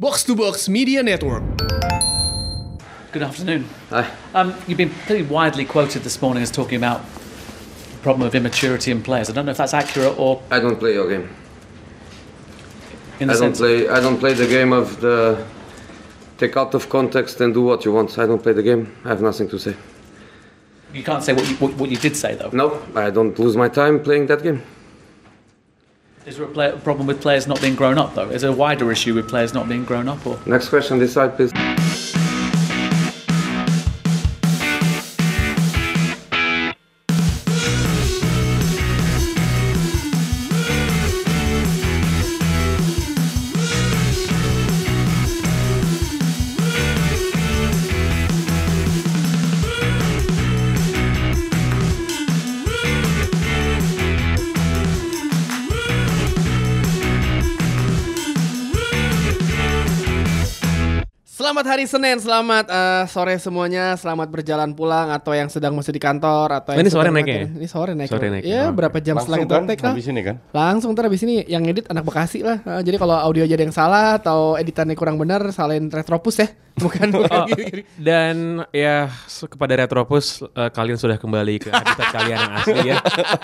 Box to Box Media Network. Good afternoon. Hi. Um, you've been pretty widely quoted this morning as talking about the problem of immaturity in players. I don't know if that's accurate or I don't play your game. in the I don't sense. play. I don't play the game of the take out of context and do what you want. I don't play the game. I have nothing to say. You can't say what you, what, what you did say though. No, I don't lose my time playing that game. Is there a, play, problem with players not being grown up though? Is there a wider issue with players not being grown up or? Next question, this side, please. Hari Senin, selamat eh, sore semuanya, selamat berjalan pulang atau yang sedang masih di kantor atau Oh, yang ini sore sedang naik ya? Ini sore naik. Sore naik. Ya, Oh. berapa jam setelah kita kan take lah. habis ini kan Langsung ntar habis ini yang edit anak Bekasi lah. Eh, jadi kalau audio jadi yang salah atau editannya kurang benar, salahin Retropus ya. Bukan bukan Oh, dan ya kepada Retropus eh, kalian sudah kembali ke habitat kalian yang asli ya.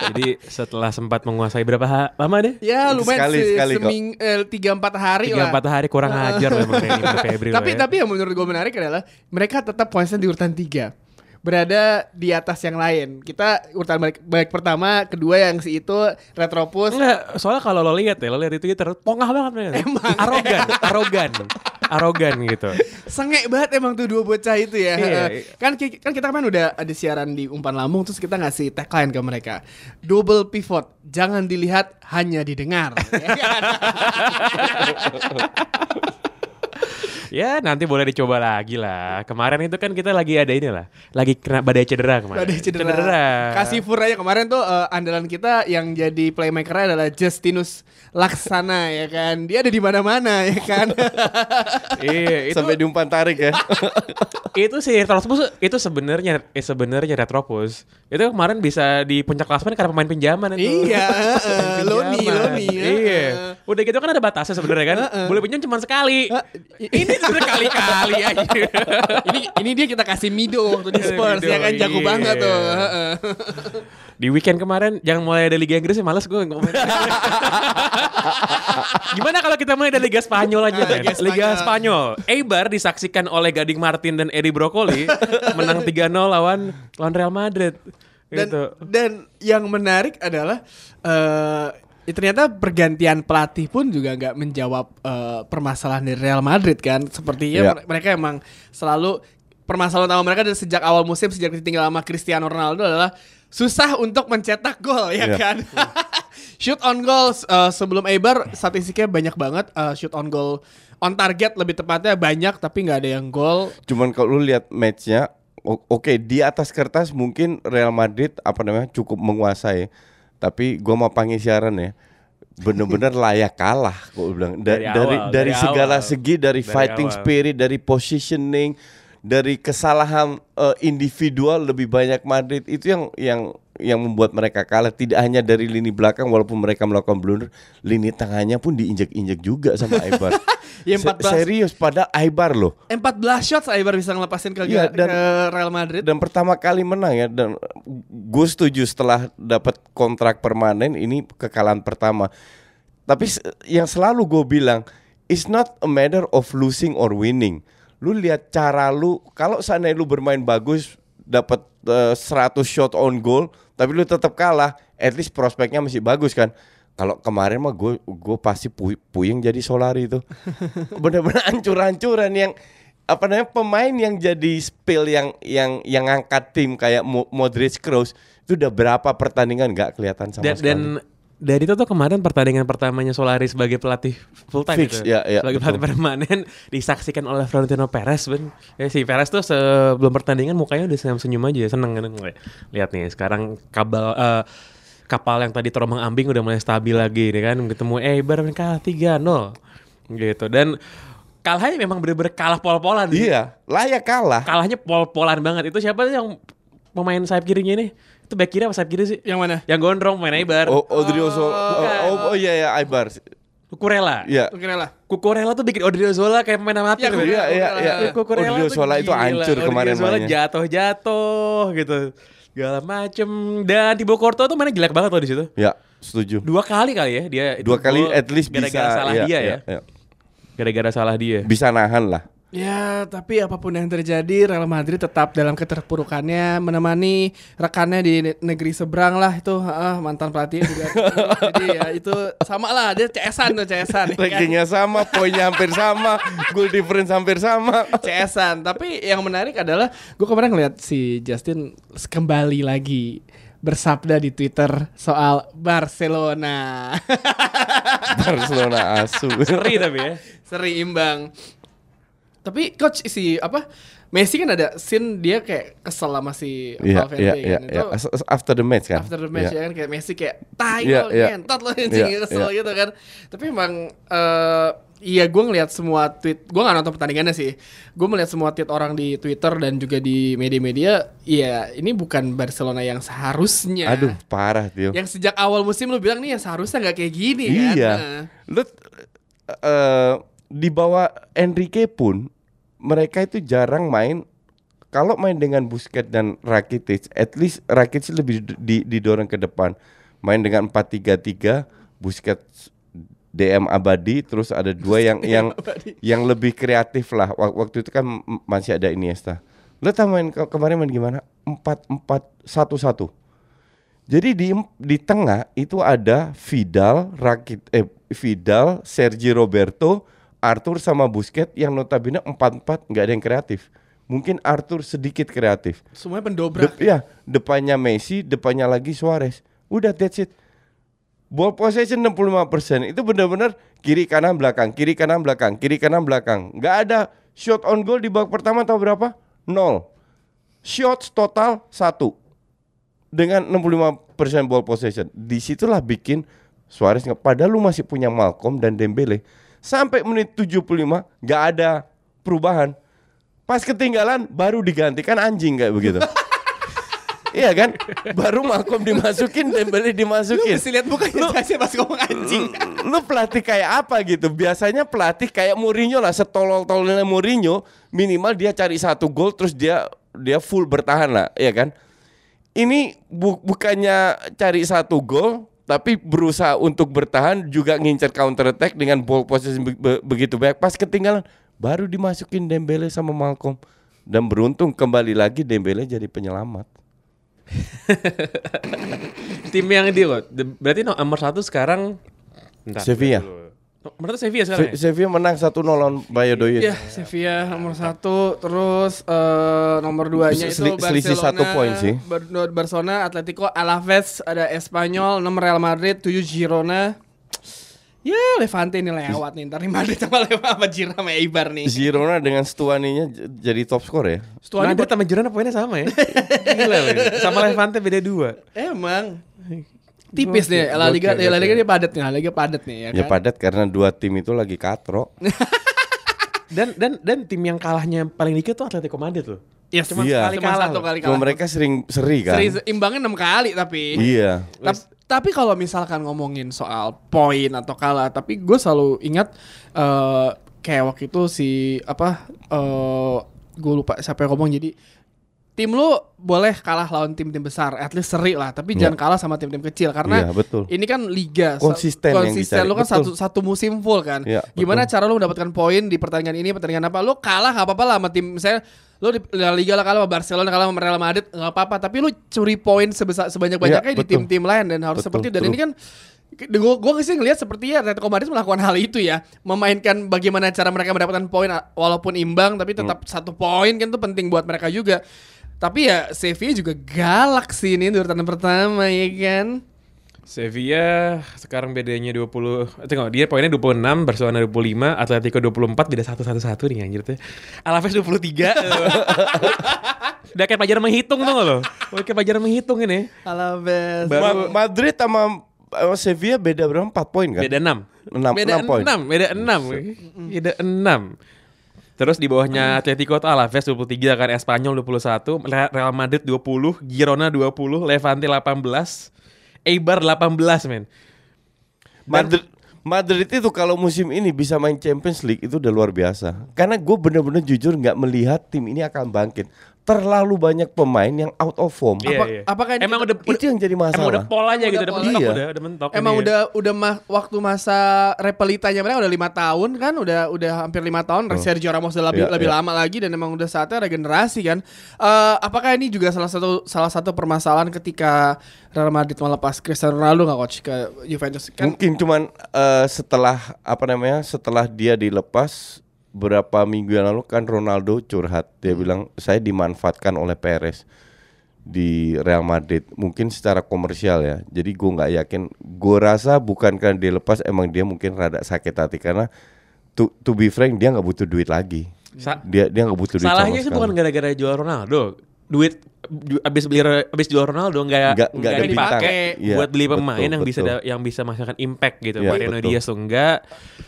Jadi setelah sempat menguasai berapa ha- lama deh? Ya lumayan Sekali- sih, sekali kok. seming eh, tiga empat hari Tiga lah. empat hari kurang ajar memang Febri tapi ya. tapi yang menurut gue menarik adalah mereka tetap konsisten di urutan tiga berada di atas yang lain kita urutan baik, baik pertama kedua yang si itu retropus Enggak, soalnya kalau lo lihat ya, lo lihat itu Twitter, pongah banget mereka. Emang. arogan, arogan, arogan gitu. sengek banget emang tuh dua bocah itu ya Iya. kan ki- kan kita kan udah ada siaran di umpan lambung terus kita ngasih tagline ke mereka double pivot jangan dilihat hanya didengar Ya kan? Ya nanti boleh dicoba lagi lah. Kemarin itu kan kita lagi ada ini lah, lagi kena badai cedera kemarin. Badai cedera. Kasih fur aja kemarin tuh eh, andalan kita yang jadi playmaker adalah Justinus Laksana ya kan. Dia ada di mana-mana ya kan. Iya, itu sampai diumpan tarik ya itu sih Retropus itu sebenarnya eh, sebenarnya Retropus itu kemarin bisa di puncak klasemen karena pemain pinjaman itu. iya, eh, Loni. Loni. Iya. Udah gitu kan ada batasnya sebenarnya kan. Boleh pinjam cuma sekali. Ini Berkali-kali aja. ini ini dia kita kasih Mido waktu di Spurs ya kan jago iya. banget tuh. Heeh. Di weekend kemarin jangan mulai ada Liga Inggris ya males gue ngomong. Gimana kalau kita mulai dari Liga Spanyol aja Ah, Ben? Liga Liga Spanyol. Spanyol. Eibar disaksikan oleh Gading Martin dan Edi Brokoli menang 3-0 lawan lawan Real Madrid. Dan Gitu. dan yang menarik adalah eh ya ternyata pergantian pelatih pun juga nggak menjawab eh, permasalahan dari Real Madrid kan. Sepertinya Iya. mere- mereka emang selalu permasalahan utama mereka dari sejak awal musim sejak ditinggal sama Cristiano Ronaldo adalah susah untuk mencetak gol ya Iya. kan. shoot on goal eh, sebelum Eibar statistiknya banyak banget eh, shoot on goal on target lebih tepatnya banyak tapi nggak ada yang gol. cuman kalau lu lihat matchnya oke di atas kertas mungkin Real Madrid apa namanya cukup menguasai tapi gua mau panggil siaran ya bener-bener layak kalah gua bilang Da- Dari dari awal, dari, dari segala awal. segi dari, Dari fighting awal. spirit dari positioning dari kesalahan eh, individual lebih banyak Madrid itu yang yang yang membuat mereka kalah tidak hanya dari lini belakang walaupun mereka melakukan blunder lini tengahnya pun diinjek-injek juga sama Aibar Ya, Se- 14. serius pada Aibar loh 14 shots Eibar bisa ngelepasin ke, Iya, dan- ke Real Madrid. dan pertama kali menang ya dan gue setuju setelah dapat kontrak permanen ini kekalahan pertama tapi yang selalu gue bilang it's not a matter of losing or winning lu lihat cara lu kalau seandainya lu bermain bagus dapat eh, 100 shot on goal tapi lu tetap kalah. At least prospeknya masih bagus kan? Kalau kemarin mah gue gue pasti pu- puyeng jadi Solari itu bener-bener hancur-hancuran yang apa namanya pemain yang jadi spill yang yang yang angkat tim kayak Mo- Modric Kroos itu udah berapa pertandingan nggak kelihatan sama Dan, sekali. dan dari itu tuh kemarin pertandingan pertamanya Solari sebagai pelatih full time Fix, gitu. ya, ya, sebagai betul. pelatih permanen disaksikan oleh Florentino Perez ben. Ya si Perez tuh sebelum pertandingan mukanya udah senyum-senyum aja seneng kan lihat nih sekarang kabel eh, kapal yang tadi terombang ambing udah mulai stabil lagi nih kan ketemu Eibar mereka 3-0 gitu dan kalahnya memang bener-bener kalah pol-polan sih. iya layak kalah kalahnya pol-polan banget itu siapa yang pemain sayap kirinya ini itu back kiri apa sayap kiri sih Yang mana? yang gondrong main Eibar oh Odriozo oh, bukan. oh, oh iya ya Aibar Kukurela. Iya. Lah. Kukurela tuh bikin Odriozola kayak pemain amatir. Iya. Iya, iya, iya. Kukurela Odriozola tuh itu hancur kemarin Odriozola mainnya. jatuh-jatuh gitu. Segala macem. Dan Thibaut Courtois tuh mainnya jelek banget loh di situ. Ya, setuju. Dua kali kali ya dia. Dua kali at least bisa gara-gara salah iya, dia iya, ya. iya. Gara-gara salah dia. Bisa nahan lah. Ya, tapi apa pun yang terjadi, Real Madrid tetap dalam keterpurukannya menemani rekannya di ne- negeri seberang lah itu heeh, mantan pelatih juga. Jadi ya itu sama lah, dia CS-an tuh CS-an. kan? Rankingnya sama, poinnya hampir sama, goal difference hampir sama. CS-an. Tapi yang menarik adalah gue kemarin ngeliat si Justin kembali lagi bersabda di Twitter soal Barcelona. Barcelona asu. Seri tapi ya. Seri imbang. Tapi coach si apa Messi kan ada scene dia kayak kesel sama si Iya, Valverde iya, kan. iya, Itu iya. As- After the match kan. after the match Iya. ya kan kayak Messi kayak tai Iya, lo iya. ngentot lo anjing Iya, kesel iya. gitu kan. Tapi emang eh iya gue ngeliat semua tweet, gue gak nonton pertandingannya sih. Gue melihat semua tweet orang di Twitter dan juga di media-media, iya ini bukan Barcelona yang seharusnya. Aduh, parah Tio. Yang sejak awal musim lu bilang nih ya seharusnya nggak kayak gini kan. Iya. Nah. Lu eh di bawah Enrique pun mereka itu jarang main kalau main dengan Busquets dan Rakitic, at least Rakitic lebih di- didorong ke depan. Main dengan 4-3-3, Busquets DM abadi, terus ada dua yang yang yang lebih kreatif lah. Wak- Waktu itu kan masih ada Iniesta. Lo tau main ke- kemarin main gimana? 4-4-1-1. Jadi di di tengah itu ada Vidal, Rakit, eh Vidal, Sergi Roberto, Arthur sama Busquets yang notabene 4-4 nggak ada yang kreatif. Mungkin Arthur sedikit kreatif. Semuanya pendobrak. Dep- ya, depannya Messi, depannya lagi Suarez. Udah that's it. Ball possession 65% itu benar-benar kiri kanan belakang, kiri kanan belakang, kiri kanan belakang. Nggak ada shot on goal di babak pertama tahu berapa? Nol. Shots total satu dengan 65% ball possession. Di situlah bikin Suarez nge- padahal lu masih punya Malcolm dan Dembele. Sampai menit 75 nggak ada perubahan. Pas ketinggalan baru digantikan anjing kayak begitu. iya kan? Baru Malcolm dimasukin, Lu dimasukin. mesti lihat mukanya Jesse pas ngomong anjing. Lu pelatih kayak apa gitu? Biasanya pelatih kayak Mourinho lah, setolol-tololnya Mourinho, minimal dia cari satu gol terus dia dia full bertahan lah, ya kan? Ini bu- bukannya cari satu gol tapi berusaha untuk bertahan juga ngincer counter attack dengan ball possession be- be- begitu banyak. Pas ketinggalan baru dimasukin Dembele sama Malcolm dan beruntung kembali lagi Dembele jadi penyelamat. Tim yang di loh. Berarti no- nomor satu sekarang Bentar, Sevilla. Satu Sevilla sekarang. Se- ya? Sevilla menang 1-0 lawan Valladolid. Ya, Sevilla nomor satu, terus eh, nomor duanya itu Sel- selisih Barcelona, satu poin sih. Bar- Barcelona, Atletico, Alaves, ada Espanyol, nomor Real Madrid, 7 Girona. Ya, Levante ini lewat nih. Ntar nih Madrid sama Levante sama Girona sama Eibar nih. Girona dengan Stuaninya jadi top skor ya. Stuani Madrid sama Girona poinnya sama ya. Gila loh. Sama Levante beda dua. Emang tipis nih La Liga, Gokil, La Liga dia padat nih, La Liga padat nih ya Ya kan. padat karena dua tim itu lagi katro. Dan dan dan tim yang kalahnya paling dikit tuh Atletico Madrid loh. Yes, Cuma Iya. sekali Cuma kalah satu kali Cuma kalah. mereka sering seri kan. Seri imbangnya 6 kali tapi. Iya. Tap- tapi kalau misalkan ngomongin soal poin atau kalah, tapi gue selalu ingat eh kayak waktu itu si apa eh gue lupa siapa yang ngomong jadi tim lu boleh kalah lawan tim-tim besar, at least seri lah, tapi Iya. jangan kalah sama tim-tim kecil karena Iya, betul. ini kan liga Konsisten yang konsisten dicari. lu kan Betul. satu satu musim full kan. Iya, Gimana betul. cara lu mendapatkan poin di pertandingan ini, pertandingan apa? Lu kalah nggak apa-apa lah sama tim misalnya lu di La Liga lah kalah sama Barcelona, kalah sama Real Madrid nggak apa-apa, tapi lu curi poin sebesar sebanyak-banyaknya Iya, di tim-tim lain dan harus Betul, seperti itu. dan true. ini kan gue gue sih ngelihat seperti ya Atletico Madrid melakukan hal itu ya memainkan bagaimana cara mereka mendapatkan poin walaupun imbang tapi tetap Hmm. satu poin kan itu penting buat mereka juga tapi ya Sevilla juga galak sih ini di urutan pertama ya kan? Sevilla sekarang bedanya 20 Tengok dia poinnya 26 Barcelona 25 Atletico 24 Beda 1-1-1 nih anjir tuh Alaves 23 Udah kayak pelajaran menghitung tuh lo? Udah kayak pelajaran menghitung ini. Alaves. Baru- Ma- Madrid sama sama Sevilla beda berapa? 4 poin kan? Beda 6 Enam- Beda enam poin. 6 Beda 6 Beda 6 Terus di bawahnya Atletico tuh Alaves 23 kan Espanyol 21 Re- Real Madrid 20 Girona 20 Levante 18 Eibar 18 men Madrid Madrid itu kalau musim ini bisa main Champions League itu udah luar biasa. Karena gue bener-bener jujur nggak melihat tim ini akan bangkit. Terlalu banyak pemain yang out of form. Iya, Apa- iya. apakah ini- emang udah, Itu yang jadi masalah. Emang udah polanya gitu, udah pola. mentok, Iya. udah, udah mentok. Emang ini. udah udah ma- waktu masa repelitanya mereka udah lima tahun kan, udah udah hampir lima tahun. Sergio Ramos udah lebih Iya, lebih iya. lama lagi dan emang udah saatnya regenerasi kan. Eh, apakah ini juga salah satu salah satu permasalahan ketika Real Madrid melepas Cristiano Ronaldo nggak coach ke Juventus kan? Mungkin cuman eh, setelah apa namanya setelah dia dilepas berapa minggu yang lalu kan Ronaldo curhat. Dia bilang saya dimanfaatkan oleh Perez di Real Madrid. Mungkin secara komersial ya. Jadi gue nggak yakin. Gue rasa bukan karena dia lepas emang dia mungkin rada sakit hati. Karena to, to be frank dia nggak butuh duit lagi. Sa- dia dia nggak butuh duit Salahnya sih bukan gara-gara jual Ronaldo. Duit abis beli abis jual Ronaldo nggak Nggak- dipakai. Iya, buat beli betul, pemain yang bisa betul. da- yang bisa menghasilkan impact gitu. Iya, Mariano betul. Diaz tuh enggak,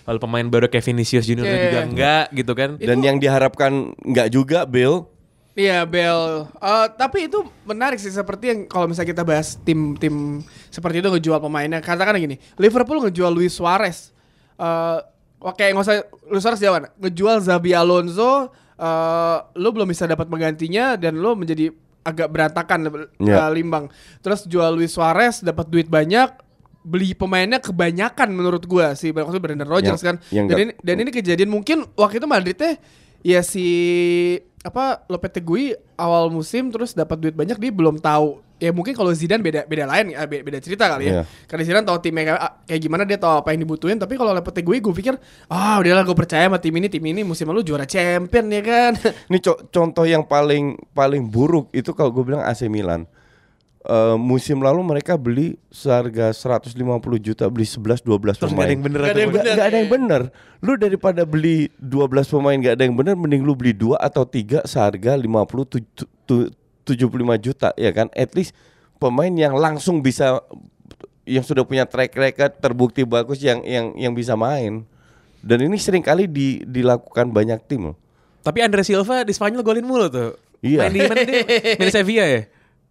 lalu pemain baru kayak Vinicius Junior Iya. juga enggak gitu kan. dan yang diharapkan nggak juga Bill Iya Bel, Eh, tapi itu menarik sih seperti yang kalau misalnya kita bahas tim-tim seperti itu ngejual pemainnya. Katakan gini, Liverpool ngejual Luis Suarez. Eh, Oke nggak usah Luis Suarez jawaban. Ngejual Zabi Alonso, eh lo belum bisa dapat penggantinya dan lo menjadi agak berantakan Iya. eh, limbang. Terus jual Luis Suarez dapat duit banyak, beli pemainnya kebanyakan menurut gua sih. Itu Brendan Rodgers Yang- kan. yang dan ini dan ini kejadian mungkin waktu itu Madridnya ya si apa Lopetegui awal musim terus dapat duit banyak dia belum tahu ya mungkin kalau Zidane beda beda lain ya beda, beda cerita kali ya Iya. karena Zidane tahu timnya kayak, kayak gimana dia tahu apa yang dibutuhin tapi kalau Lopetegui gue pikir ah udahlah gue percaya sama tim ini tim ini musim lalu juara champion ya kan Ini co- contoh yang paling paling buruk itu kalau gue bilang AC Milan. Eh, musim lalu mereka beli seharga 150 juta beli 11 12 Terus pemain. ada yang bener Nggak ada yang bener. nggak ada yang bener. Lu daripada beli 12 pemain nggak ada yang bener mending lu beli dua atau tiga seharga 50 tu- tu- 75 juta ya kan. At least pemain yang langsung bisa yang sudah punya track record terbukti bagus yang yang yang bisa main. Dan ini sering kali di, dilakukan banyak tim loh. Tapi Andre Silva di Spanyol golin mulu tuh. Iya. Main di mana dia? Main di Sevilla ya?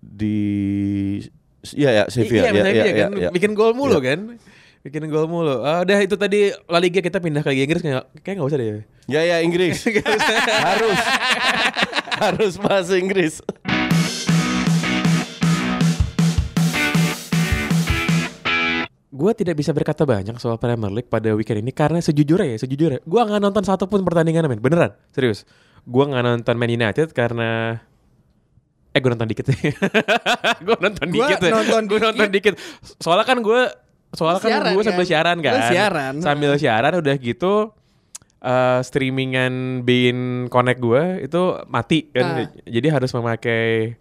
di ya ya Iya, Sevilla ya, main ya, Sevilla ya, kan. ya. Bikin gol mulu kan. Bikin gol mulu. Ah, udah itu tadi La Liga kita pindah ke Liga Inggris kayak kayak nggak usah deh. Ya ya Inggris harus harus bahasa Inggris. Gue tidak bisa berkata banyak soal Premier League pada weekend ini karena sejujurnya ya, sejujurnya gue nggak nonton satupun pertandingan men, beneran, serius. Gue nggak nonton Man United karena eh gue nonton dikit sih. gue nonton Gua dikit. nonton gue nonton dikit. Soalnya kan gue soalnya kan gue sambil kan? siaran kan. Lu siaran. Sambil siaran udah gitu eh streamingan Bein Connect gue itu mati kan. Ah. Jadi harus memakai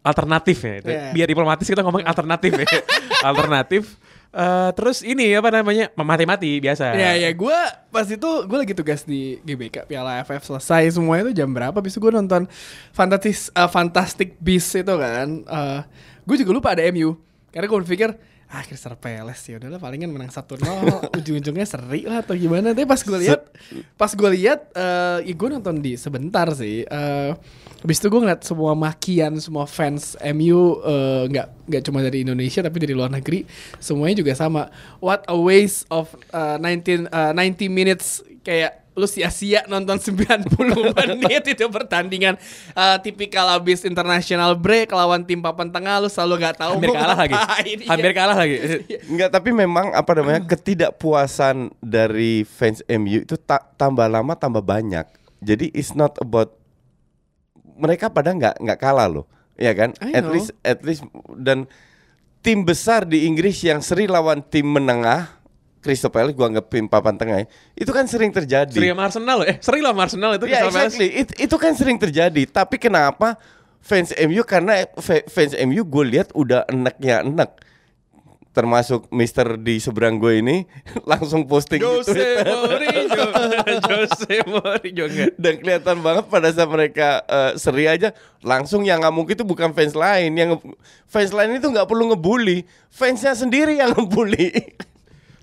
alternatif ya. itu. Iya. Biar diplomatis kita ngomong alternatif ya. alternatif. Eh, terus ini apa namanya mati-mati biasa. ya ya gue pas itu gue lagi tugas di GBK Piala AFF selesai semua itu jam berapa bisa gue nonton Fantastic Fantastic Beasts itu kan gue juga lupa ada MU karena gue berpikir ah Crystal Palace ya udahlah palingan menang 1-0 ujung-ujungnya seri lah atau gimana. Tapi pas gue lihat pas gue lihat eh ya gue nonton di sebentar sih eh habis itu gue ngeliat semua makian semua fans MU eh, nggak nggak cuma dari Indonesia tapi dari luar negeri semuanya juga sama. What a waste of eh, 19 eh, 90 minutes kayak lu sia-sia nonton 90 menit itu pertandingan Eh, tipikal abis international break lawan tim papan tengah lu selalu nggak tahu Hampir kalah lagi. ngapain. Iya. Hampir kalah lagi. Enggak, tapi memang apa namanya ketidakpuasan dari fans MU itu ta- tambah lama tambah banyak. Jadi it's not about mereka pada nggak nggak kalah loh, ya kan? At least at least dan tim besar di Inggris yang seri lawan tim menengah, Crystal Palace gua anggap tim papan tengah, ya, itu kan sering terjadi. Seri sama Arsenal loh. Eh, seri lah sama Arsenal itu Ya Crystal Palace. exactly. It- itu kan sering terjadi. Tapi kenapa fans MU karena fa- fans MU gue lihat udah enaknya enak. Termasuk Mister di seberang gue ini langsung posting Jose. Mourinho. Jose Mourinho enggak. Dan kelihatan banget pada saat mereka eh, seri aja langsung yang ngamuk itu bukan fans lain, yang fans lain itu nggak perlu ngebully, fansnya sendiri yang ngebully.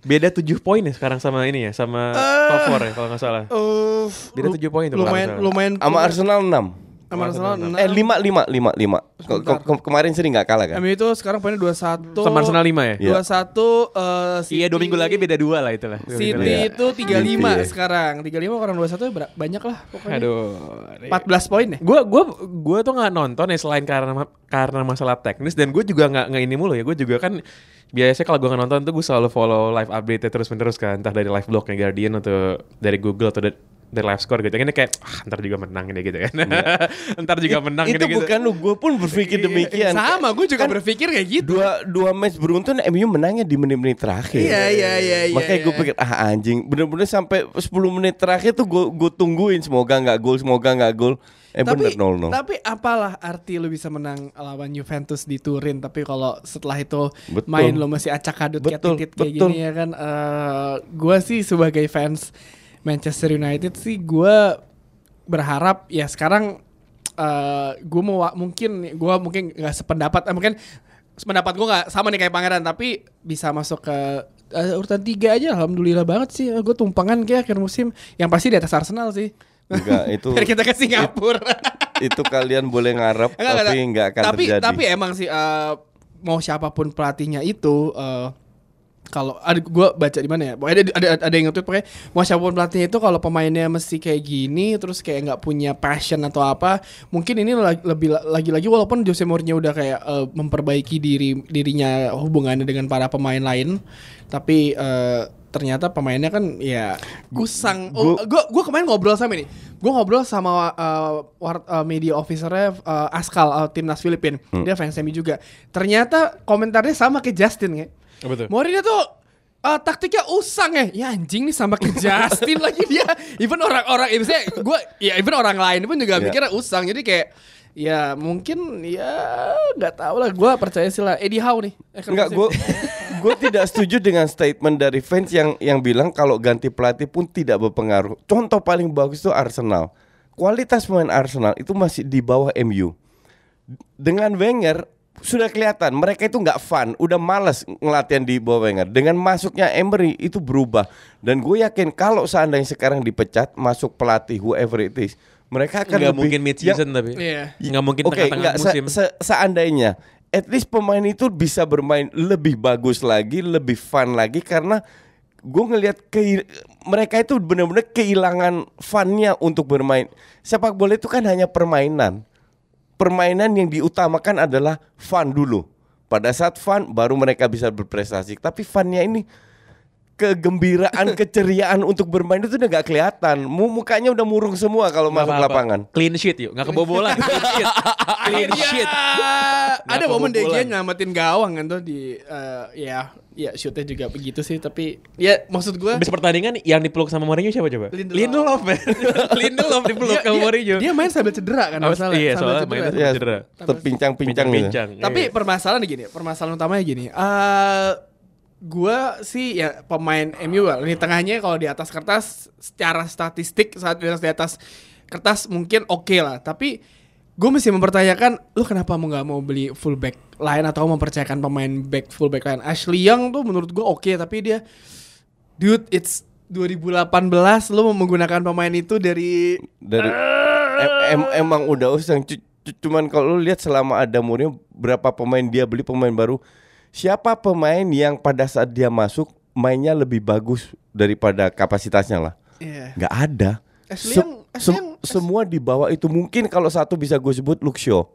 Beda 7 poin ya sekarang sama ini ya, sama top 4 ya kalau nggak salah. Uh, Beda 7 poin tuh kalau lumayan lumayan Sama Arsenal 6 Sama Arsenal enam. Eh lima lima lima lima. Ke- ke- ke- kemarin sering nggak kalah kan? MU itu sekarang poinnya 21 Sama Arsenal 5 ya? Iya. 21 eh, City, Iya, dua minggu lagi beda dua lah itulah. Dua. City Iya. itu 35 Iya. sekarang 35 orang 21 ber- banyak lah pokoknya Aduh. 14 poin ya Gue gua gua tuh nggak nonton ya selain karena karena masalah teknis dan gue juga nggak nggak ini mulu ya. Gue juga kan biasanya kalau gue nonton tuh gue selalu follow live update terus menerus kan. Entah dari live blognya Guardian atau dari Google atau dari live score gitu. Ini kayak ah, ntar juga menang ini gitu kan. ntar juga menang Itu gitu. bukan lu, gue pun berpikir demikian. sama gue juga Kan berpikir kayak gitu Dua dua match beruntun MU menangnya di menit-menit terakhir. Iya, iya, iya, iya, Makanya gue iya. pikir ah anjing, bener-bener sampai 10 menit terakhir tuh gue gue tungguin semoga nggak gol, semoga nggak gol. Eh tapi bener 0-0. tapi apalah arti lu bisa menang lawan Juventus di Turin tapi kalau setelah itu Betul. main lo masih acak adut kayak titit kayak gini ya kan eh gua sih sebagai fans Manchester United sih gua berharap ya sekarang eh gue mau mungkin gua mungkin nggak sependapat eh, mungkin sependapat gue nggak sama nih kayak pangeran tapi bisa masuk ke eh, urutan tiga aja alhamdulillah banget sih. Gue tumpangan kayak akhir musim. Yang pasti di atas Arsenal sih. Enggak, itu Biar kita ke Singapura. itu kalian boleh ngarep Enggak, tapi nggak akan tapi, terjadi. Tapi emang sih eh, mau siapa pun pelatihnya itu eh, kalau ada gue baca di mana ya, ada ada, ada yang nge-tweet pokoknya mau siapa pun pelatihnya itu kalau pemainnya mesti kayak gini terus kayak nggak punya passion atau apa, mungkin ini lagi- lebih lagi-lagi walaupun Jose Mourinho udah kayak eh, memperbaiki diri dirinya hubungannya dengan para pemain lain, tapi eh, ternyata pemainnya kan ya kusang. Oh, gue gue kemarin ngobrol sama ini, gue ngobrol sama uh, war- uh, media officernya uh, Askal uh, timnas Filipin, dia fans MU juga. Ternyata komentarnya sama kayak Justin ya. Betul. Mourinho tuh uh, taktiknya usang ya. Ya anjing nih sama kayak Justin lagi dia. Even orang-orang, ya misalnya gue, ya even orang lain pun juga Iya. mikirnya usang. Jadi kayak ya mungkin ya nggak tahu lah. Gue percaya sih lah. Eddie Howe nih. Eh, Enggak, gue? gue tidak setuju dengan statement dari fans yang yang bilang kalau ganti pelatih pun tidak berpengaruh. Contoh paling bagus itu Arsenal. Kualitas pemain Arsenal itu masih di bawah MU. Dengan Wenger sudah kelihatan mereka itu nggak fun, udah malas ngelatihan di bawah Wenger. Dengan masuknya Emery itu berubah dan gue yakin kalau seandainya sekarang dipecat masuk pelatih whoever it is, mereka akan Nggak lebih- mungkin mid season yang- tapi. Iya. Nggak mungkin Oke, tengah-tengah musim. se- seandainya at least pemain itu bisa bermain lebih bagus lagi, lebih fun lagi karena gue ngelihat ke mereka itu benar-benar kehilangan funnya untuk bermain. Sepak bola itu kan hanya permainan. Permainan yang diutamakan adalah fun dulu. Pada saat fun baru mereka bisa berprestasi. Tapi funnya ini kegembiraan, keceriaan untuk bermain itu udah gak kelihatan. Mu- Mukanya udah murung semua kalau masuk apa-apa. lapangan. Clean sheet yuk, nggak kebobolan. Clean sheet. Clean Iya. sheet. Ada Nggak momen. DG nyamatin gawang kan tuh di eh, ya ya shootnya juga begitu sih tapi ya maksud gue Habis pertandingan yang dipeluk sama Mourinho siapa coba? Lindelof. Lindelof, man. Lindelof dipeluk sama Mourinho. dia main sambil cedera kan Oh, masalah iya, sambil soalnya mainnya cedera. Ya, cedera. terpincang-pincang gitu. Bincang-bincang. Tapi Iya. permasalahan gini, permasalahan utamanya gini. eh gua sih ya pemain MU. Di tengahnya kalau di atas kertas secara statistik saat di atas, kertas mungkin oke lah. Tapi gue mesti mempertanyakan lu kenapa mau nggak mau beli fullback lain atau mempercayakan pemain back fullback lain. Ashley Young tuh menurut gue oke tapi dia dude it's 2018 lu mau menggunakan pemain itu dari dari em- em- emang udah usang Cu- cu- cuman kalau lu lihat selama ada Mourinho berapa pemain dia beli pemain baru siapa pemain yang pada saat dia masuk mainnya lebih bagus daripada kapasitasnya lah Iya. nggak ada Ashley Young- semua di bawah itu mungkin kalau satu bisa gue sebut Luxio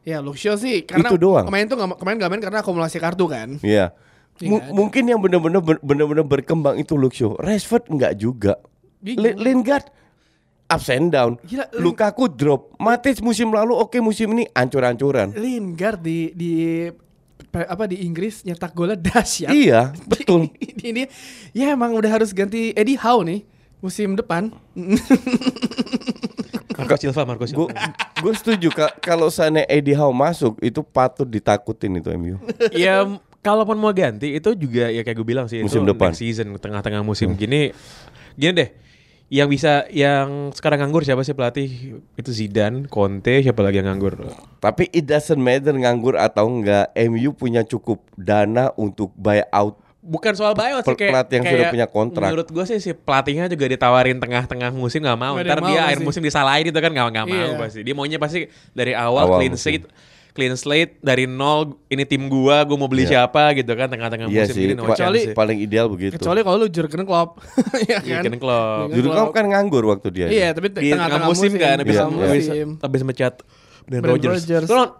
Ya Luxio sih karena Itu doang. kemarin tuh nggak- kemarin gak main karena akumulasi kartu kan. Iya. Iya, Mu- nggak ada. mungkin yang benar-benar benar-benar berkembang itu Luxio. Rashford nggak juga. Li- Lingard ups and down. Gila, Lukaku drop. Matic musim lalu oke musim ini ancur-ancuran. Lingard di di apa di Inggris nyetak golnya dahsyat. Iya, betul. ini ya emang udah harus ganti Eddie Howe nih musim depan. Marco Silva, Marco Gue Silva. gue setuju Kak, kalau sana Eddie Howe masuk itu patut ditakutin itu MU. ya m- kalaupun mau ganti itu juga ya kayak gue bilang sih Musim itu depan. next season tengah-tengah musim gini gini deh yang bisa yang sekarang nganggur siapa sih pelatih itu Zidane, Conte, siapa lagi yang nganggur? Tapi it doesn't matter nganggur atau enggak, MU punya cukup dana untuk buy out bukan soal buyout sih kayak pelatih yang kayak sudah punya kontrak. Menurut gue sih si pelatihnya juga ditawarin tengah-tengah musim nggak mau. Ada Ntar dia mau akhir sih. musim disalahin itu kan nggak nggak mau Iya. pasti. Dia maunya pasti dari awal, Awal clean musim. Clean slate dari nol. Ini tim gua, gua mau beli Iya. siapa gitu kan tengah-tengah Iya musim sih, gini no pa- chance sih. paling ideal begitu. Kecuali kalau lu Jurgen Klopp. Iya Iya, kan? Jurgen Klopp. Jurgen kamu kan nganggur waktu dia. Iya, tapi di tengah-tengah tengah musim kan habis Iya, tengah habis, musim. mecat Dan Rodgers. Rodgers. Lu non-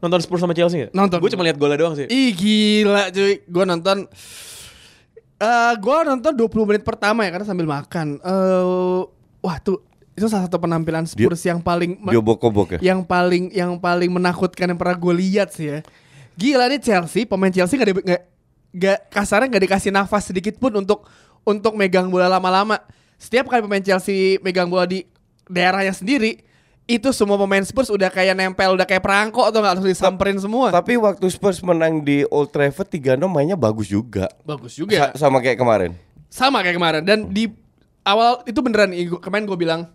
nonton Spurs sama Chelsea nggak? Nonton. Gue cuma lihat golnya doang sih. Ih gila cuy, gue nonton eh gue nonton 20 menit pertama ya karena sambil makan. Eh wah tuh itu salah satu penampilan Spurs yang paling me- Dia bokok-bok ya. yang paling yang paling menakutkan yang pernah gue lihat sih ya. Gila nih Chelsea, pemain Chelsea nggak nggak nggak kasarnya nggak dikasih nafas sedikit pun untuk untuk megang bola lama-lama. Setiap kali pemain Chelsea megang bola di daerahnya sendiri, itu semua pemain Spurs udah kayak nempel, udah kayak perangkok atau nggak harus disamperin semua. Tapi waktu Spurs menang di Old Trafford 3-0 mainnya bagus juga. Bagus juga. Sa- sama kayak kemarin. sama kayak kemarin dan di awal itu beneran kemarin gue bilang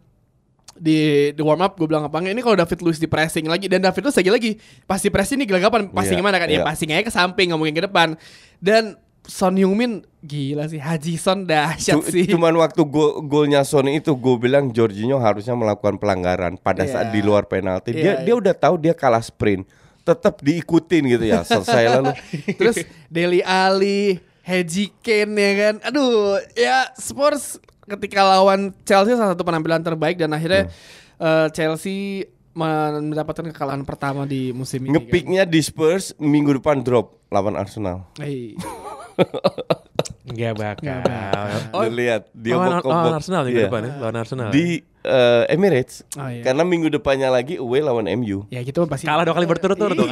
di di warm up gue bilang apa enggak ini kalau David Luiz di pressing lagi dan David Luiz lagi lagi pasti pressing nih gelagapan passing Iya, gimana kan ya iya. passing aja ke samping nggak mungkin ke depan dan Son Heung-min gila sih Haji Son dahsyat Cu- sih Cuman waktu gol golnya Son itu gue bilang Jorginho harusnya melakukan pelanggaran pada Iya. saat di luar penalti. Dia Iya, dia udah tahu dia kalah sprint. Tetap diikutin gitu ya. Selesai lalu. terus Deli Ali Haji Kane ya kan aduh ya Spurs ketika lawan Chelsea salah satu penampilan terbaik dan akhirnya eh, Chelsea mendapatkan kekalahan pertama di musim ini kan. Ngepiknya di Spurs minggu depan drop lawan Arsenal. Hei. Enggak bakal. Nggak bakal. Lu lihat dia lawan, bokok-bok. lawan Arsenal minggu Iya. depan ya, lawan Arsenal. Di eh, Emirates. Oh, iya. Karena minggu depannya lagi away lawan MU. Ya gitu pasti. kalah dua kali berturut-turut tuh.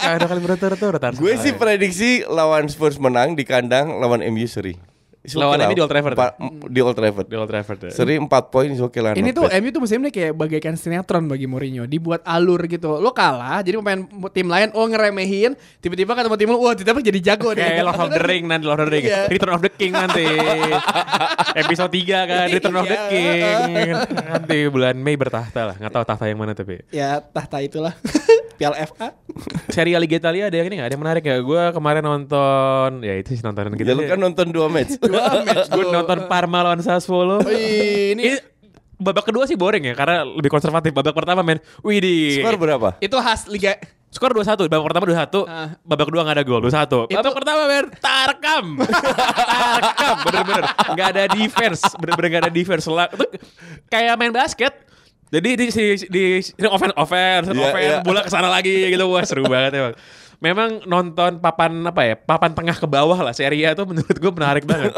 kalah dua kali berturut-turut. Gue sih prediksi lawan Spurs menang di kandang lawan MU seri. Is Lawan okay lah. MU di Old Trafford Empat- Di Old Trafford. di Old Trafford ya. Seri 4 poin is okay lah. Ini tuh bad. MU tuh musim ini kayak bagaikan sinetron bagi Mourinho, dibuat alur gitu. Lo kalah, jadi pemain tim lain oh ngeremehin, tiba-tiba ketemu tim lo, wah tiba-tiba jadi jago deh. Kayak Lord of the Ring nanti Lord of the Ring Iya. Return of the King nanti Episode 3 kan Return of the Iya. King Nanti bulan Mei bertahta lah Gak tahu tahta yang mana tapi Ya tahta itulah. Piala FA. Seri Liga Italia ada yang ini gak? Ada yang menarik ya Gue kemarin nonton Ya itu sih nontonan gitu Ya lu kan nonton dua match. Dua match Gue nonton Parma lawan Sassuolo Wih, ini Ini babak kedua sih boring ya Karena lebih konservatif Babak pertama men Widih Skor berapa? itu khas Liga Skor 2-1 Babak pertama 2-1 Ah. Babak kedua gak ada gol 2-1 Babak pertama men Tarkam Tarkam Bener-bener Gak ada defense Bener-bener gak ada defense itu Kayak main basket jadi di si di, di offense offense Iya, offense iya. bola ke sana lagi gitu wah seru banget emang. Memang nonton papan apa ya papan tengah ke bawah lah Serie A tuh menurut gue menarik banget.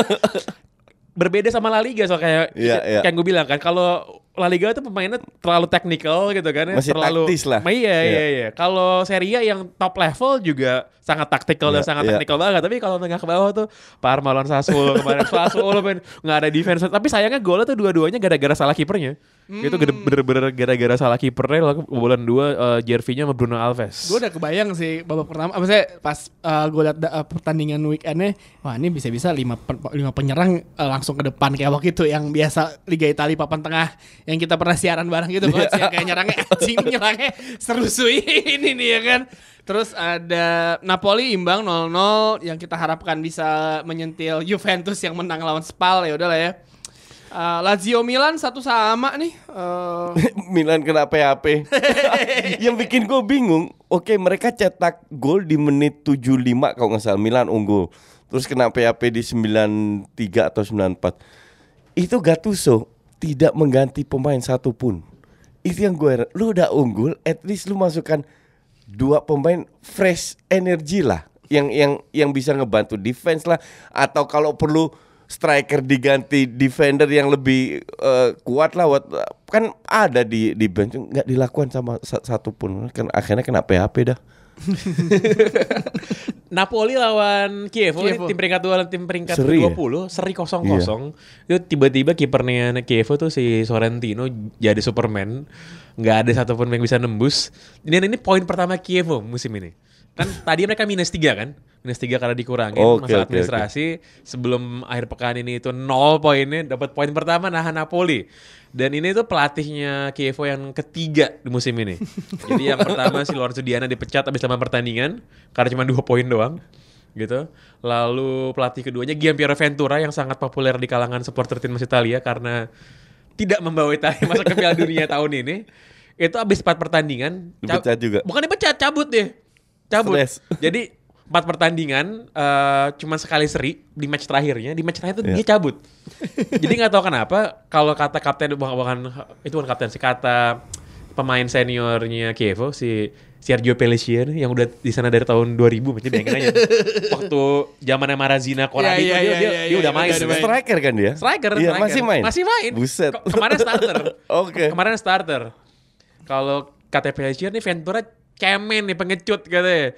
Berbeda sama La Liga so kayak Iya, iya. kayak gue bilang kan kalau La Liga tuh pemainnya terlalu teknikal gitu kan ya, Masih terlalu taktis lah. Iya iya Iya. iya. Kalau Serie A yang top level juga sangat taktikal dan Iya, sangat iya. teknikal banget. Tapi kalau tengah ke bawah tuh Parma lawan Sassuolo kemarin Sassuolo men nggak ada defense. Tapi sayangnya golnya tuh dua-duanya gara-gara salah kipernya. Itu gede- bener-bener gara-gara salah kipernya lalu bulan dua eh, Jervinya sama Bruno Alves. Gue udah kebayang sih babak pertama. Apa sih pas gue liat da- uh, pertandingan weekendnya, wah ini bisa-bisa lima pen- lima penyerang uh, langsung ke depan kayak waktu itu yang biasa Liga Italia papan tengah yang kita pernah siaran bareng gitu coach yang kayak nyerangnya anjing nyerangnya seru suy ini nih ya kan. Terus ada Napoli imbang 0-0 yang kita harapkan bisa menyentil Juventus yang menang lawan Spal ya udahlah ya. Uh, Lazio Milan satu sama nih. Uh, Milan kena PHP. yang bikin gue bingung, oke mereka cetak gol di menit 75 kalau nggak salah Milan unggul. Terus kena PHP di 93 atau 94. Itu Gattuso tidak mengganti pemain satu pun. Itu yang gue. Lu udah unggul, at least lu masukkan dua pemain fresh energi lah. Yang yang yang bisa ngebantu defense lah. Atau kalau perlu striker diganti defender yang lebih eh, kuat lah. Kan ada di di bench. Nggak dilakukan sama sa- satu pun. Kan akhirnya kena PHP dah Napoli lawan Kiev, Kiev. tim peringkat 2 dan tim peringkat Seri ya? 20, seri kosong kosong. Itu tiba-tiba kipernya Kiev tuh si Sorrentino jadi Superman, nggak ada satupun yang bisa nembus. Ini ini poin pertama Kiev musim ini. Kan tadi mereka minus 3 kan, minus 3 karena dikurangin Oke, masalah administrasi. Sebelum akhir pekan ini itu nol poinnya, dapat poin pertama nahan Napoli. Dan ini tuh pelatihnya Kievo yang ketiga di musim ini. Jadi yang pertama si Lorenzo Diana dipecat habis 8 pertandingan karena cuma dua poin doang gitu. Lalu pelatih keduanya Gianpiero Ventura yang sangat populer di kalangan supporter timnas Italia karena tidak membawa Italia masuk ke Piala Dunia tahun ini. Itu habis 4 pertandingan Dipecat juga. Bukan dipecat, cabut deh. Cabut. Stres. Jadi empat pertandingan eh cuma sekali seri di match terakhirnya di match terakhir itu Iya. dia cabut jadi nggak tahu kenapa kalau kata kapten bukan, bukan itu bukan kapten sih kata pemain seniornya Kievo si Sergio Pellissier yang udah di sana dari tahun 2000 macam bayangin aja waktu zamannya Marazina Corradi Iya, itu dia, iya, dia, iya, dia iya, udah iya, main udah. Striker kan dia? striker, Iya, striker. masih main? Masih main. Buset. Ke- kemarin starter. Oke. Kemarin starter. Kalau kata Pellissier nih Ventura cemen nih pengecut katanya.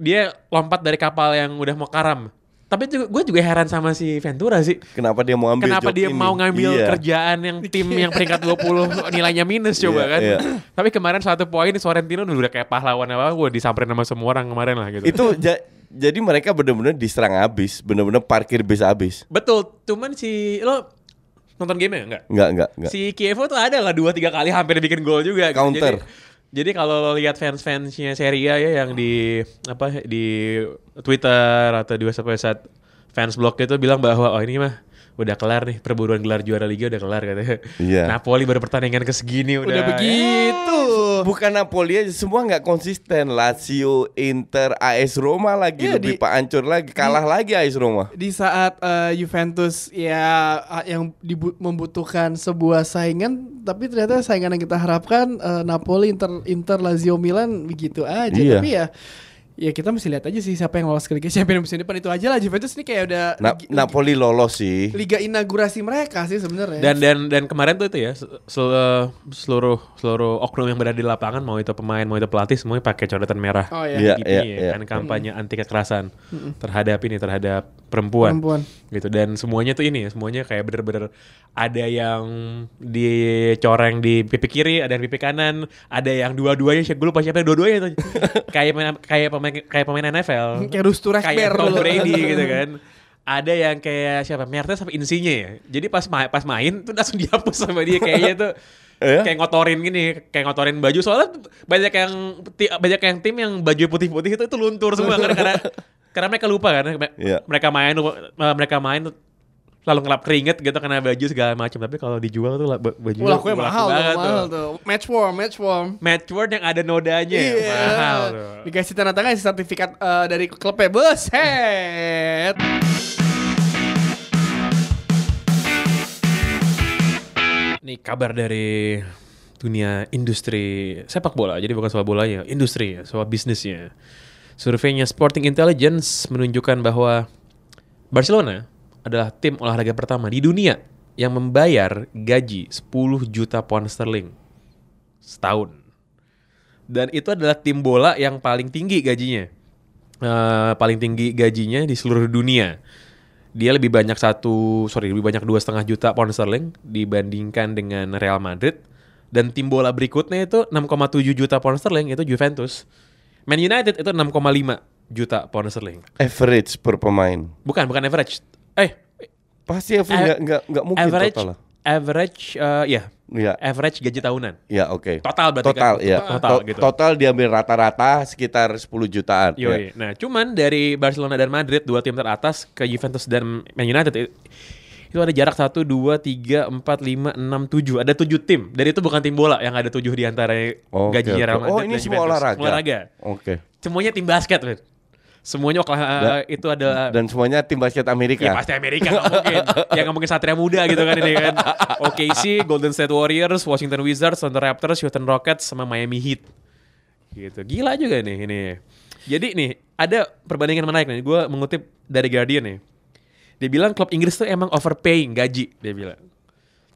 Dia lompat dari kapal yang udah mau karam. Tapi juga, gue juga heran sama si Ventura sih. Kenapa dia mau ambil Kenapa job dia ini? mau ngambil Iya. kerjaan yang tim yang peringkat 20 nilainya minus coba Iya, kan. iya. Tapi kemarin satu poin Sorrentino udah kayak pahlawan apa gue disamperin sama semua orang kemarin lah gitu. Itu ja- jadi mereka benar-benar diserang habis, benar-benar parkir bis habis. Betul, cuman si lo nonton game ya enggak? Enggak, enggak, enggak. Si Kievo tuh ada lah dua tiga kali hampir bikin gol juga. gitu. Counter. Jadi, jadi kalau lo lihat fans-fansnya Serie ya yang di apa di Twitter atau di website website fans blog itu bilang bahwa oh ini mah udah kelar nih perburuan gelar juara liga udah kelar katanya. Iya. Napoli baru pertandingan ke segini udah. Udah begitu. Bukan Napoli aja, semua nggak konsisten. Lazio, Inter, AS Roma lagi Iya, lebih di- pak hancur lagi, kalah lagi AS Roma. Di saat eh, Juventus ya yang dibu- membutuhkan sebuah saingan, tapi ternyata saingan yang kita harapkan eh, Napoli, Inter, Inter, Lazio, Milan begitu aja. Iya. Tapi ya ya kita mesti lihat aja sih siapa yang lolos ke Liga Champions musim depan itu aja lah. Juventus ini kayak udah Na- Liga- Napoli lolos sih. Liga inaugurasi mereka sih sebenarnya. Dan dan dan kemarin tuh itu ya sel- sel- seluruh seluruh oknum yang berada di lapangan mau itu pemain mau itu pelatih semuanya pakai coretan merah. oh Iya, ya. Di iya, PI, iya. kan kampanye anti kekerasan terhadap ini terhadap perempuan. Perempuan. gitu dan semuanya tuh ini ya semuanya kayak bener-bener ada yang dicoreng di pipi kiri ada yang pipi kanan ada yang dua-duanya siapa gue lupa siapa yang dua-duanya tuh kayak pemain kayak pemain kayak pemain NFL Kayak Rustu kayak Tom. Brady gitu kan ada yang kayak siapa Mertes sama Insinya ya jadi pas ma- pas main tuh langsung dihapus sama dia kayaknya tuh Iya? kayak ngotorin gini kayak ngotorin baju soalnya banyak yang banyak yang tim yang baju putih-putih itu itu luntur semua karena karena karena mereka lupa kan Iya. mereka main mereka main lalu ngelap keringet gitu karena baju segala macam tapi kalau dijual tuh baju Oh, lakunya mahal, tuh, mahal tuh. Match warm, match warm. Matchword yang ada nodanya Iya. mahal tuh. Dikasih tanda tangan sertifikat eh, dari klubnya. Buset. Nih kabar dari dunia industri sepak bola. Jadi bukan soal bolanya, industri, soal bisnisnya. Surveinya Sporting Intelligence menunjukkan bahwa Barcelona adalah tim olahraga pertama di dunia yang membayar gaji 10 juta pound sterling setahun. Dan itu adalah tim bola yang paling tinggi gajinya. Eh, paling tinggi gajinya di seluruh dunia dia lebih banyak satu sorry lebih banyak dua setengah juta pound sterling dibandingkan dengan Real Madrid dan tim bola berikutnya itu 6,7 juta pound sterling itu Juventus Man United itu 6,5 juta pound sterling Average per pemain. bukan bukan average eh Pasti average nggak nggak nggak mungkin average total lah. average eh, ya Iya. average gaji tahunan Ya oke. Total berarti total, kan? ya. Total, To- gitu. Total diambil rata-rata sekitar 10 jutaan. ya. Yoi. Nah, cuman dari Barcelona dan Madrid dua tim teratas ke Juventus dan Man United itu ada jarak 1 2 3 4 5 6 7. Ada 7 tim. Dan itu bukan tim bola yang ada 7 di antara Oke, gajinya oke. Real Madrid Oh, ini semua Juventus. olahraga. Olahraga. Oke. Semuanya tim basket, men. Semuanya olah- itu adalah Dan semuanya tim basket Amerika. Ya pasti Amerika nggak mungkin. ya nggak mungkin Satria Muda gitu kan ini kan. OKC, Golden State Warriors, Washington Wizards, Toronto Raptors, Houston Rockets, sama Miami Heat. Gitu. Gila juga nih ini. Jadi nih ada perbandingan menarik nih. Gue mengutip dari Guardian nih. Dia bilang klub Inggris tuh emang overpaying gaji. Dia bilang.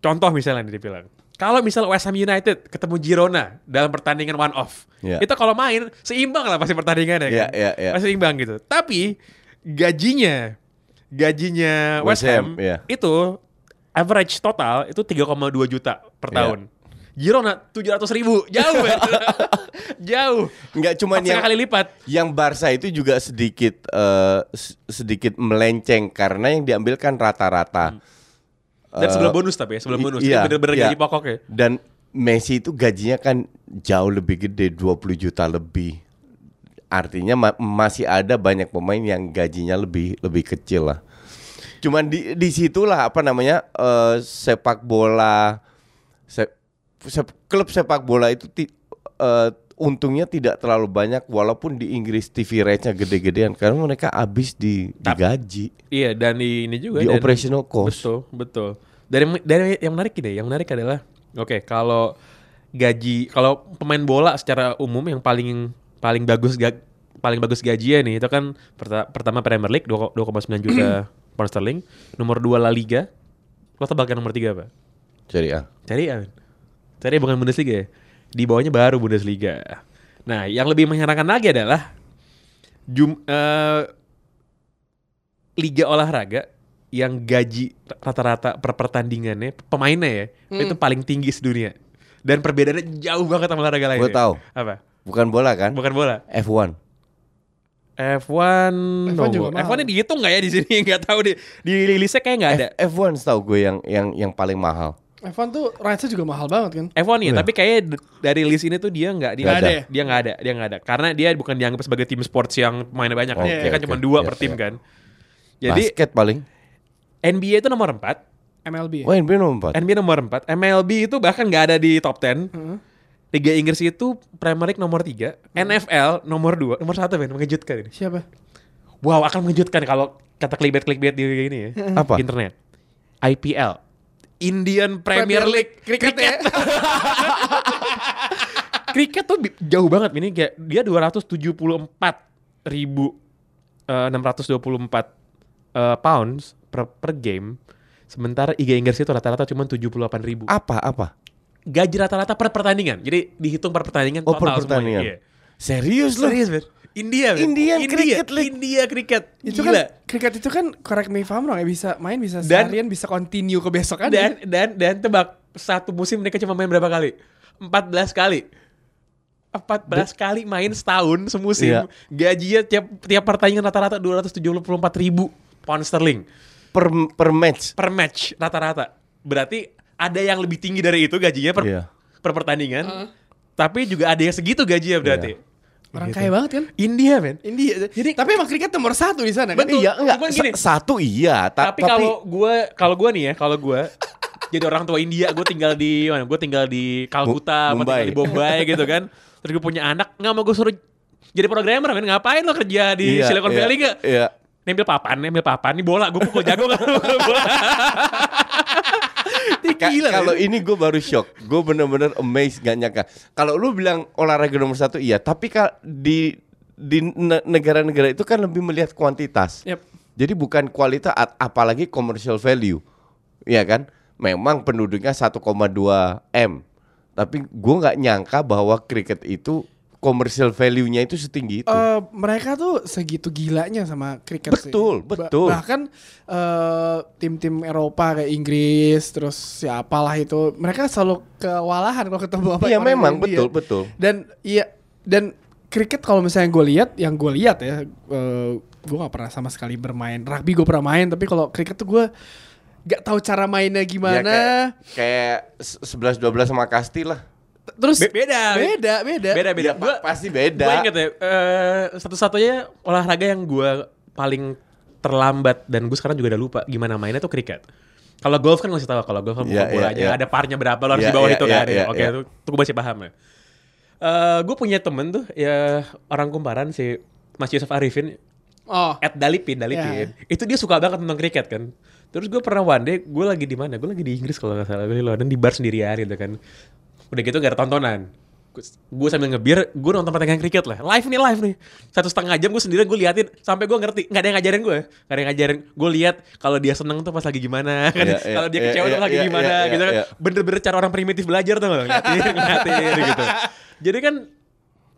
Contoh misalnya nih dia bilang. Kalau misal West Ham United ketemu Girona dalam pertandingan one off, Iya. itu kalau main seimbang lah pasti pertandingannya Iya, kan. iya, iya. Pasti seimbang gitu. Tapi gajinya gajinya West, West Ham, Ham iya. itu average total itu 3,2 juta per Iya. tahun. Girona 700 ribu, jauh ya. jauh. Nggak setengah yang kali lipat. yang Barca itu juga sedikit eh, s- sedikit melenceng karena yang diambil kan rata-rata. Dan Eh, sebelum bonus tapi ya, sebelum bonus. iya, Itu bener-bener iya. gaji pokok ya. Dan Messi itu gajinya kan jauh lebih gede, 20 juta lebih. Artinya ma- masih ada banyak pemain yang gajinya lebih lebih kecil lah. Cuman di di situlah apa namanya eh, sepak bola se- klub sepak bola itu ti- eh, untungnya tidak terlalu banyak walaupun di Inggris TV rate-nya gede-gedean karena mereka habis di digaji Iya, dan di ini juga di dan- operational cost. Betul, betul. Dari dari yang menarik ini, yang menarik adalah oke, kalau gaji kalau pemain bola secara umum yang paling paling bagus ga- paling bagus gajinya nih itu kan perta- pertama Premier League 2 2,9 juta pound sterling, nomor 2 La Liga. Lo tebak yang nomor 3 apa? Jadi ah. Cari ya. Cari bukan Bundesliga ya. Di bawahnya baru Bundesliga. Nah, yang lebih mengherankan lagi adalah jum eh, liga olahraga yang gaji rata-rata per pertandingannya pemainnya ya itu paling tinggi sedunia. Dan perbedaannya jauh banget sama olahraga lain. Gua tahu. Apa? Bukan bola kan? Bukan bola. F1. F1 F1 juga no. mahal. F1 -nya dihitung nggak ya di sini? Nggak tahu di di rilisnya kayak nggak ada. F- F1 setahu gue yang yang yang paling mahal. F1 tuh rights juga mahal banget kan. F1 ya, Iya. tapi kayaknya dari list ini tuh dia nggak dia Nggak ada ya? Dia nggak ada, dia nggak ada. Karena dia bukan dianggap sebagai tim sports yang mainnya banyak kan. Oke, Dia kan oke. cuma dua Iya, per tim iya. kan. Jadi Basket paling. NBA itu nomor 4, MLB. ya? Wah, NBA nomor 4. NBA nomor 4, MLB itu bahkan nggak ada di top 10. Heeh. Liga Inggris itu Premier League nomor 3, NFL nomor 2, nomor 1 men, mengejutkan ini. Siapa? Wow, akan mengejutkan kalau kata clickbait-clickbait di ini ya. Apa? Internet. IPL. Indian Premier League Cricket ya. Kriket tuh jauh banget ini kayak dia 274 ribu eh, 624 eh, pounds per, per game. Sementara Liga Inggris itu rata-rata cuma 78 ribu. Apa apa? Gaji rata-rata per pertandingan. Jadi dihitung per pertandingan Oh, per pertandingan. semuanya. Iya. Serius lu? Serius? India. Indian India, Cricket League. India Cricket. itu Gila. kan cricket itu kan correct me if I'm wrong ya bisa main bisa Dan- seharian bisa continue ke besok kan. dan dan dan tebak satu musim mereka cuma main berapa kali? 14 kali. 14 kali main setahun semusim. Iya. Gajinya tiap tiap pertandingan rata-rata 274 ribu pound sterling Per per match. per match rata-rata. Berarti ada yang lebih tinggi dari itu gajinya per, Iya. per pertandingan. Tapi juga ada yang segitu gajinya berarti. Orang kaya banget kan. India, men. India. Jadi- tapi emang cricket nomor satu di sana kan. Betul. Iya, enggak. Cuman gini. sa- Satu iya, ta- tapi kalau gue kalau gue nih ya kalau gue jadi orang tua India gue tinggal di mana gue tinggal di gue tinggal di Bombay gitu kan terus gue punya anak nggak mau gue suruh jadi programmer men ngapain lo kerja di Iya, Silicon iya, Valley nggak Iya. nempel papan nempel papan nih bola gue pukul jago kan bola Ka- kalau ini gue baru shock, gue bener-bener amazed gak nyangka. Kalau lu bilang olahraga nomor satu iya, tapi kal di di ne- negara-negara itu kan lebih melihat kuantitas. Yep. Jadi bukan kualitas, apalagi commercial value, Iya kan? Memang penduduknya 1,2 m, tapi gue nggak nyangka bahwa cricket itu commercial value-nya itu setinggi itu. Eh, mereka tuh segitu gilanya sama cricket sih. Betul, Ba- betul. bahkan eh, tim-tim Eropa kayak Inggris terus siapalah itu mereka selalu kewalahan kalau ketemu apa Iya memang India. betul betul. Dan iya dan cricket kalau misalnya gue lihat yang gue lihat ya eh, gue nggak pernah sama sekali bermain rugby gue pernah main tapi kalau cricket tuh gue gak tahu cara mainnya Ya, gimana kayak, kayak 11 12 sama Kasti lah. Terus Be- beda, beda beda. Beda beda. Ya, gue pa- pasti beda. gue inget ya eh, satu-satunya olahraga yang gue paling terlambat dan gue sekarang juga udah lupa gimana mainnya tuh kriket. Kalau golf kan masih tahu kalau golf kan bukan Iya, bola iya, aja iya. ada parnya berapa lo harus Iya, di bawah iya, itu iya, kan. iya, oke iya. itu, itu gue masih paham ya. Eh, gue punya temen tuh ya orang kumparan si Mas Yusuf Arifin oh. at Dalipin Dalipin. Ya. itu dia suka banget tentang kriket kan. Terus gue pernah one day gue lagi di mana? Gue lagi di Inggris kalau nggak salah gue di London di bar sendirian gitu kan udah gitu gak ada tontonan. Gue sambil ngebir gue nonton pertandingan kriket lah. Live nih live nih. Satu setengah jam gue sendirian gue liatin sampai gue ngerti. Nggak ada yang ngajarin gue nggak ada yang ngajarin. Gue lihat kalau dia seneng tuh pas lagi gimana kan? Iya, iya, kalau dia iya, kecewa tuh iya, lagi iya, gimana iya, gitu kan. iya. bener-bener cara orang primitif belajar tuh ngeliatin ngeliatin gitu. Jadi kan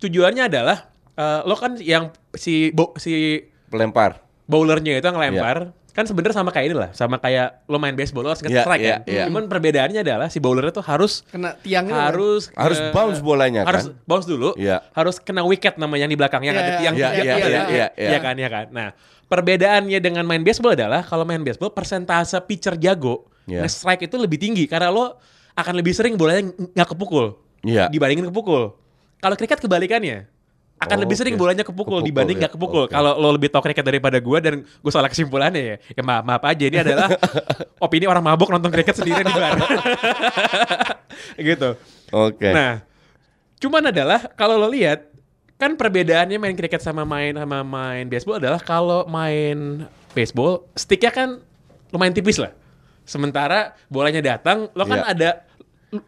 tujuannya adalah eh, lo kan yang si bo, si Pelempar. bowlernya itu yang ngelempar, kan sebenarnya sama kayak ini lah, sama kayak lo main baseball lo harus nge-strike iya, kan. iya. Cuman perbedaannya adalah si bowlernya tuh harus Kena tiangnya. harus Harus eh, bounce bolanya, harus kan? bounce dulu Iya. harus kena wicket namanya yang di belakangnya Iya, ada iya, tiang iya, tiang iya, iya, kan? iya. Iya kan kan nah perbedaannya dengan main baseball adalah kalau main baseball persentase pitcher jago Iya. nge-strike itu lebih tinggi karena lo akan lebih sering bolanya ng- nggak kepukul Iya. dibandingin kepukul kalau kriket kebalikannya akan Oh, lebih sering oke. bolanya kepukul, Kepukul, dibanding ya. nggak kepukul. Oke. Kalau lo lebih tahu kriket daripada gua dan gue salah kesimpulannya ya, ya maaf, maaf aja ini adalah opini orang mabuk nonton kriket sendiri di bar. gitu. Oke. Nah, cuman adalah kalau lo lihat kan perbedaannya main kriket sama main sama main baseball adalah kalau main baseball sticknya kan lumayan tipis lah. Sementara bolanya datang, lo kan Iya. ada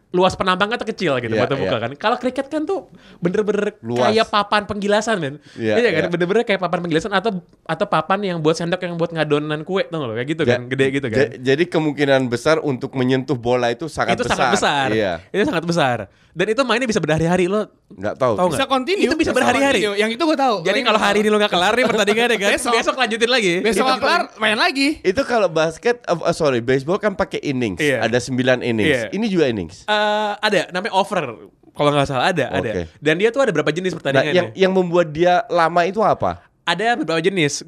luas penampangnya tuh kecil gitu Iya, buat buka iya. kan. Kalau kriket kan tuh bener-bener Luas. kayak papan penggilasan men. Iya, Iya kan iya. bener-bener kayak papan penggilasan atau atau papan yang buat sendok yang buat ngadonan kue tuh lo kayak gitu Ja- kan, gede gitu kan. ja- jadi kemungkinan besar untuk menyentuh bola itu sangat itu besar. sangat besar. Iya. Itu sangat besar. Dan itu mainnya bisa berhari-hari lo Nggak tahu. Tahu. Bisa continue. Itu bisa berhari-hari. Yang itu gue tahu. Jadi kalau itu hari ini lo gak kelar nih pertandingannya kan, Besok. besok, lanjutin lagi. besok Gitu. nggak kelar main lagi. Itu kalau basket, uh, sorry, baseball kan pakai innings. Iya. Ada 9 innings. Iya. Ini juga innings. Eh, ada namanya over. Kalau nggak salah ada, ada. Oke. Dan dia tuh ada berapa jenis Nah, pertandingannya? yang yang membuat dia lama itu apa? Ada beberapa jenis.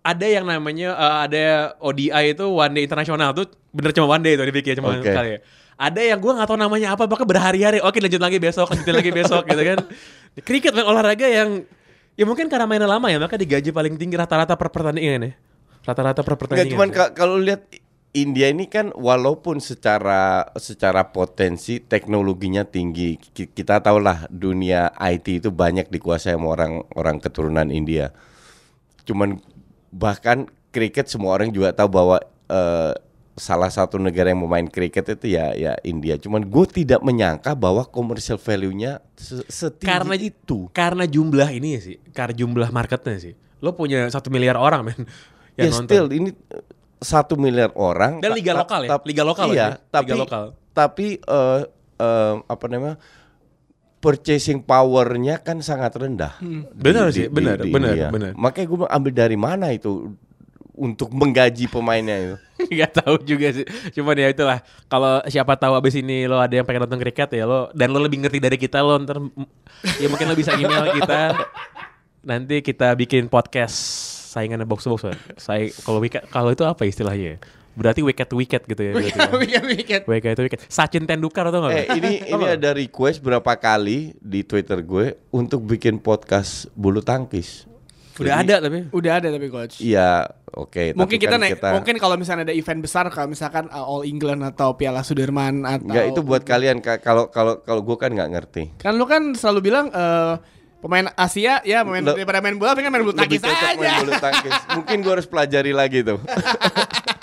Ada yang namanya eh, ada ODI itu one day internasional tuh bener cuma one day tuh dipikir cuma Oke. sekali. Ada yang gua nggak tahu namanya apa, bahkan berhari-hari. Oke lanjut lagi besok, lanjutin lagi besok gitu kan. Kriket main olahraga yang ya mungkin karena mainnya lama ya, maka digaji paling tinggi rata-rata per pertandingan ya. Rata-rata per pertandingan. cuman ka- kalau lihat India ini kan walaupun secara secara potensi teknologinya tinggi, ki- kita tahulah dunia IT itu banyak dikuasai sama orang orang keturunan India. Cuman bahkan kriket semua orang juga tahu bahwa eh, salah satu negara yang memain kriket itu ya ya India. Cuman gue tidak menyangka bahwa commercial value-nya se- setinggi karena itu. Karena jumlah ini ya sih, karena jumlah marketnya sih. Lo punya satu miliar orang men Ya yang nonton. still ini satu miliar orang Dan liga lokal ya? Liga lokal iya, ya? tapi Liga lokal. tapi eh, eh, apa namanya purchasing powernya kan sangat rendah. Benar sih, benar, benar, benar. Makanya gue ambil dari mana itu untuk menggaji pemainnya itu. Gak tahu juga sih. Cuman ya itulah. Kalau siapa tahu abis ini lo ada yang pengen nonton kriket ya lo dan lo lebih ngerti dari kita lo ntar ya mungkin lo bisa email kita. Nanti kita bikin podcast saingan box to box. kan. Saya kalau wicket kalau itu apa istilahnya? Berarti wicket to wicket gitu ya. Weekend weekend. Wicket to wicket. Sachin Tendulkar atau enggak? Eh ini ini ada request berapa kali di Twitter gue untuk bikin podcast bulu tangkis. Udah ada tapi. Udah ada tapi coach. Iya, oke. Mungkin tapi kita kan naik, mungkin kalau misalnya ada event besar kalau misalkan uh, All England atau Piala Sudirman atau Enggak itu buat kalian Ka- kalau kalau kalau gue kan nggak ngerti. Kan lu kan selalu bilang eh, pemain Asia ya pemain daripada main bola pengen main bulu tangkis cocok main aja. bulu tangkis. Mungkin gue harus pelajari lagi tuh.